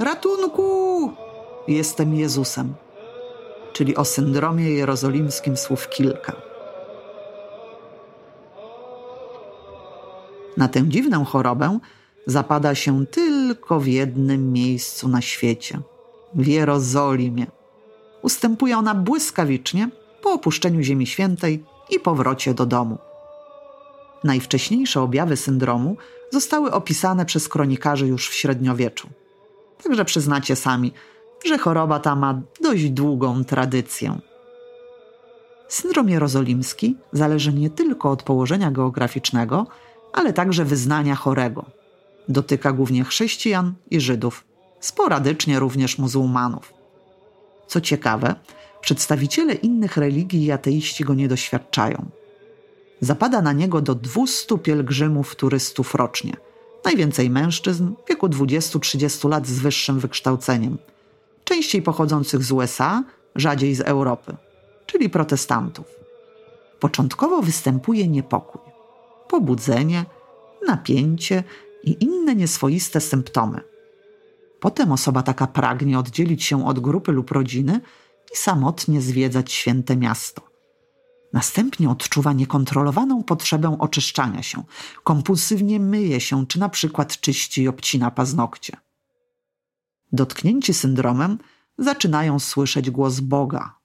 Ratunku! Jestem Jezusem. Czyli o syndromie jerozolimskim słów kilka. Na tę dziwną chorobę zapada się tylko w jednym miejscu na świecie w Jerozolimie. Ustępuje ona błyskawicznie po opuszczeniu Ziemi Świętej i powrocie do domu. Najwcześniejsze objawy syndromu zostały opisane przez kronikarzy już w średniowieczu. Także przyznacie sami, że choroba ta ma dość długą tradycję. Syndrom jerozolimski zależy nie tylko od położenia geograficznego, ale także wyznania chorego. Dotyka głównie chrześcijan i Żydów, sporadycznie również muzułmanów. Co ciekawe, przedstawiciele innych religii i ateiści go nie doświadczają. Zapada na niego do 200 pielgrzymów turystów rocznie. Najwięcej mężczyzn w wieku 20-30 lat z wyższym wykształceniem, częściej pochodzących z USA, rzadziej z Europy, czyli protestantów. Początkowo występuje niepokój, pobudzenie, napięcie i inne nieswoiste symptomy. Potem osoba taka pragnie oddzielić się od grupy lub rodziny i samotnie zwiedzać święte miasto. Następnie odczuwa niekontrolowaną potrzebę oczyszczania się, kompulsywnie myje się, czy na przykład czyści i obcina paznokcie. Dotknięci syndromem zaczynają słyszeć głos Boga.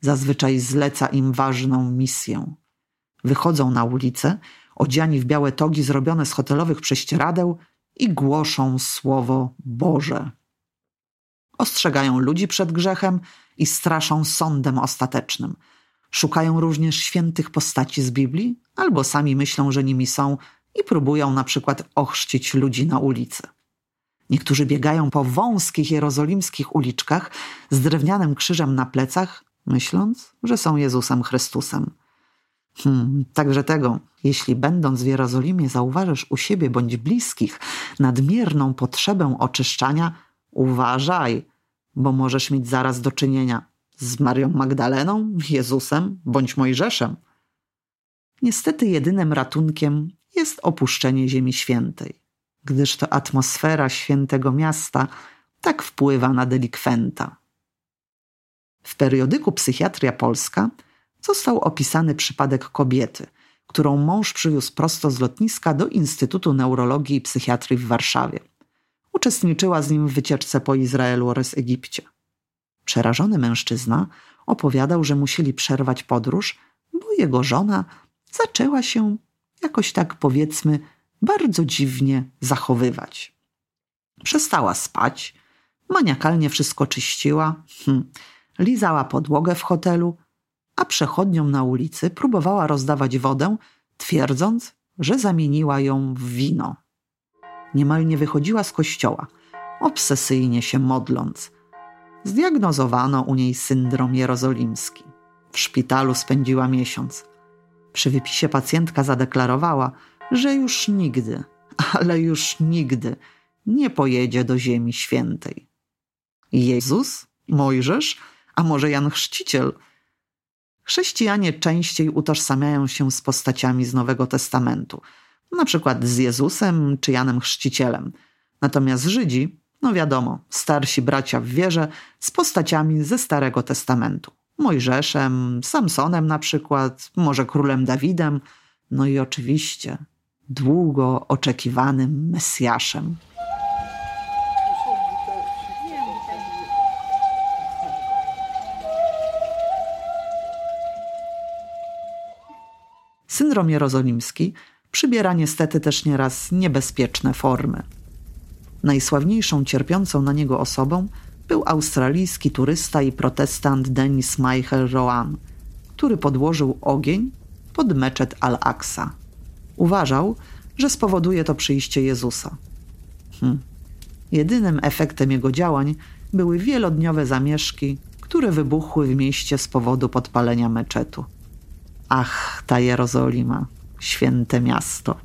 Zazwyczaj zleca im ważną misję. Wychodzą na ulicę, odziani w białe togi zrobione z hotelowych prześcieradeł i głoszą Słowo Boże. Ostrzegają ludzi przed grzechem i straszą sądem ostatecznym. Szukają również świętych postaci z Biblii, albo sami myślą, że nimi są i próbują na przykład ochrzcić ludzi na ulicy. Niektórzy biegają po wąskich jerozolimskich uliczkach z drewnianym krzyżem na plecach, myśląc, że są Jezusem Chrystusem. Hmm, także tego, jeśli będąc w Jerozolimie zauważysz u siebie bądź bliskich nadmierną potrzebę oczyszczania, uważaj, bo możesz mieć zaraz do czynienia z Marią Magdaleną, Jezusem bądź Mojżeszem. Niestety jedynym ratunkiem jest opuszczenie Ziemi Świętej, gdyż to atmosfera świętego miasta tak wpływa na delikwenta. W periodyku Psychiatria Polska został opisany przypadek kobiety, którą mąż przywiózł prosto z lotniska do Instytutu Neurologii i Psychiatrii w Warszawie. Uczestniczyła z nim w wycieczce po Izraelu oraz Egipcie. Przerażony mężczyzna opowiadał, że musieli przerwać podróż, bo jego żona zaczęła się jakoś tak powiedzmy bardzo dziwnie zachowywać. Przestała spać, maniakalnie wszystko czyściła, hm, lizała podłogę w hotelu, a przechodniom na ulicy próbowała rozdawać wodę, twierdząc, że zamieniła ją w wino. Niemal nie wychodziła z kościoła, obsesyjnie się modląc. Zdiagnozowano u niej syndrom jerozolimski. W szpitalu spędziła miesiąc. Przy wypisie pacjentka zadeklarowała, że już nigdy, ale już nigdy nie pojedzie do Ziemi Świętej. Jezus? Mojżesz? A może Jan Chrzciciel – Chrześcijanie częściej utożsamiają się z postaciami z Nowego Testamentu, na przykład z Jezusem czy Janem Chrzcicielem. Natomiast Żydzi, no wiadomo, starsi bracia w wierze, z postaciami ze Starego Testamentu. Mojżeszem, Samsonem na przykład, może królem Dawidem, no i oczywiście długo oczekiwanym Mesjaszem. Syndrom jerozolimski przybiera niestety też nieraz niebezpieczne formy. Najsławniejszą cierpiącą na niego osobą był australijski turysta i protestant Denis Michael Rowan, który podłożył ogień pod meczet Al-Aqsa. Uważał, że spowoduje to przyjście Jezusa. Hm. Jedynym efektem jego działań były wielodniowe zamieszki, które wybuchły w mieście z powodu podpalenia meczetu. Ach, ta Jerozolima, święte miasto.